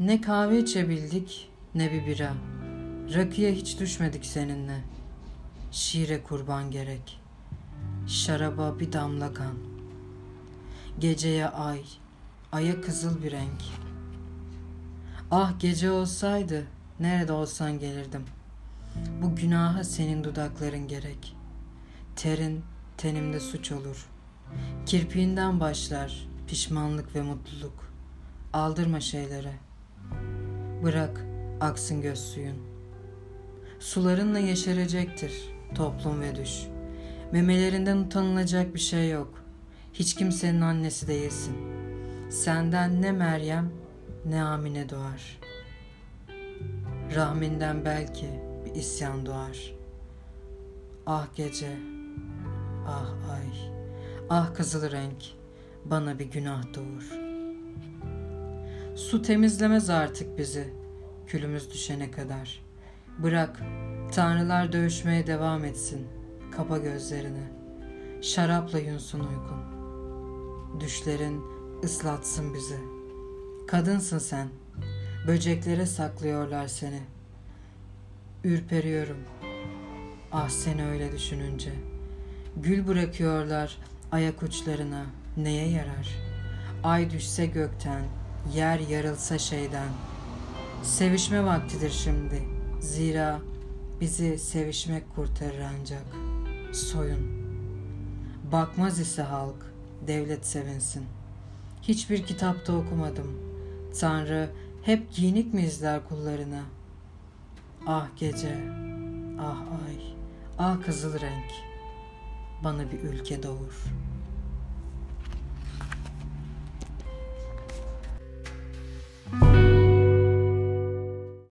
Ne kahve içebildik ne bir bira. Rakıya hiç düşmedik seninle. Şiire kurban gerek. Şaraba bir damla kan. Geceye ay, aya kızıl bir renk. Ah gece olsaydı nerede olsan gelirdim. Bu günaha senin dudakların gerek. Terin tenimde suç olur. Kirpiğinden başlar pişmanlık ve mutluluk. Aldırma şeylere. Bırak aksın göz suyun. Sularınla yeşerecektir toplum ve düş. Memelerinden utanılacak bir şey yok. Hiç kimsenin annesi değilsin. Senden ne Meryem ne Amine doğar. Rahminden belki bir isyan doğar. Ah gece, ah ay, ah kızıl renk, bana bir günah doğur. Su temizlemez artık bizi, külümüz düşene kadar. Bırak, tanrılar dövüşmeye devam etsin, kapa gözlerini. Şarapla yunsun uykun. Düşlerin ıslatsın bizi. Kadınsın sen, böceklere saklıyorlar seni. Ürperiyorum, ah seni öyle düşününce. Gül bırakıyorlar ayak uçlarına, neye yarar? Ay düşse gökten, yer yarılsa şeyden. Sevişme vaktidir şimdi. Zira bizi sevişmek kurtarır ancak. Soyun. Bakmaz ise halk, devlet sevinsin. Hiçbir kitapta okumadım. Tanrı hep giyinik mi izler kullarına? Ah gece, ah ay, ah kızıl renk. Bana bir ülke doğur.''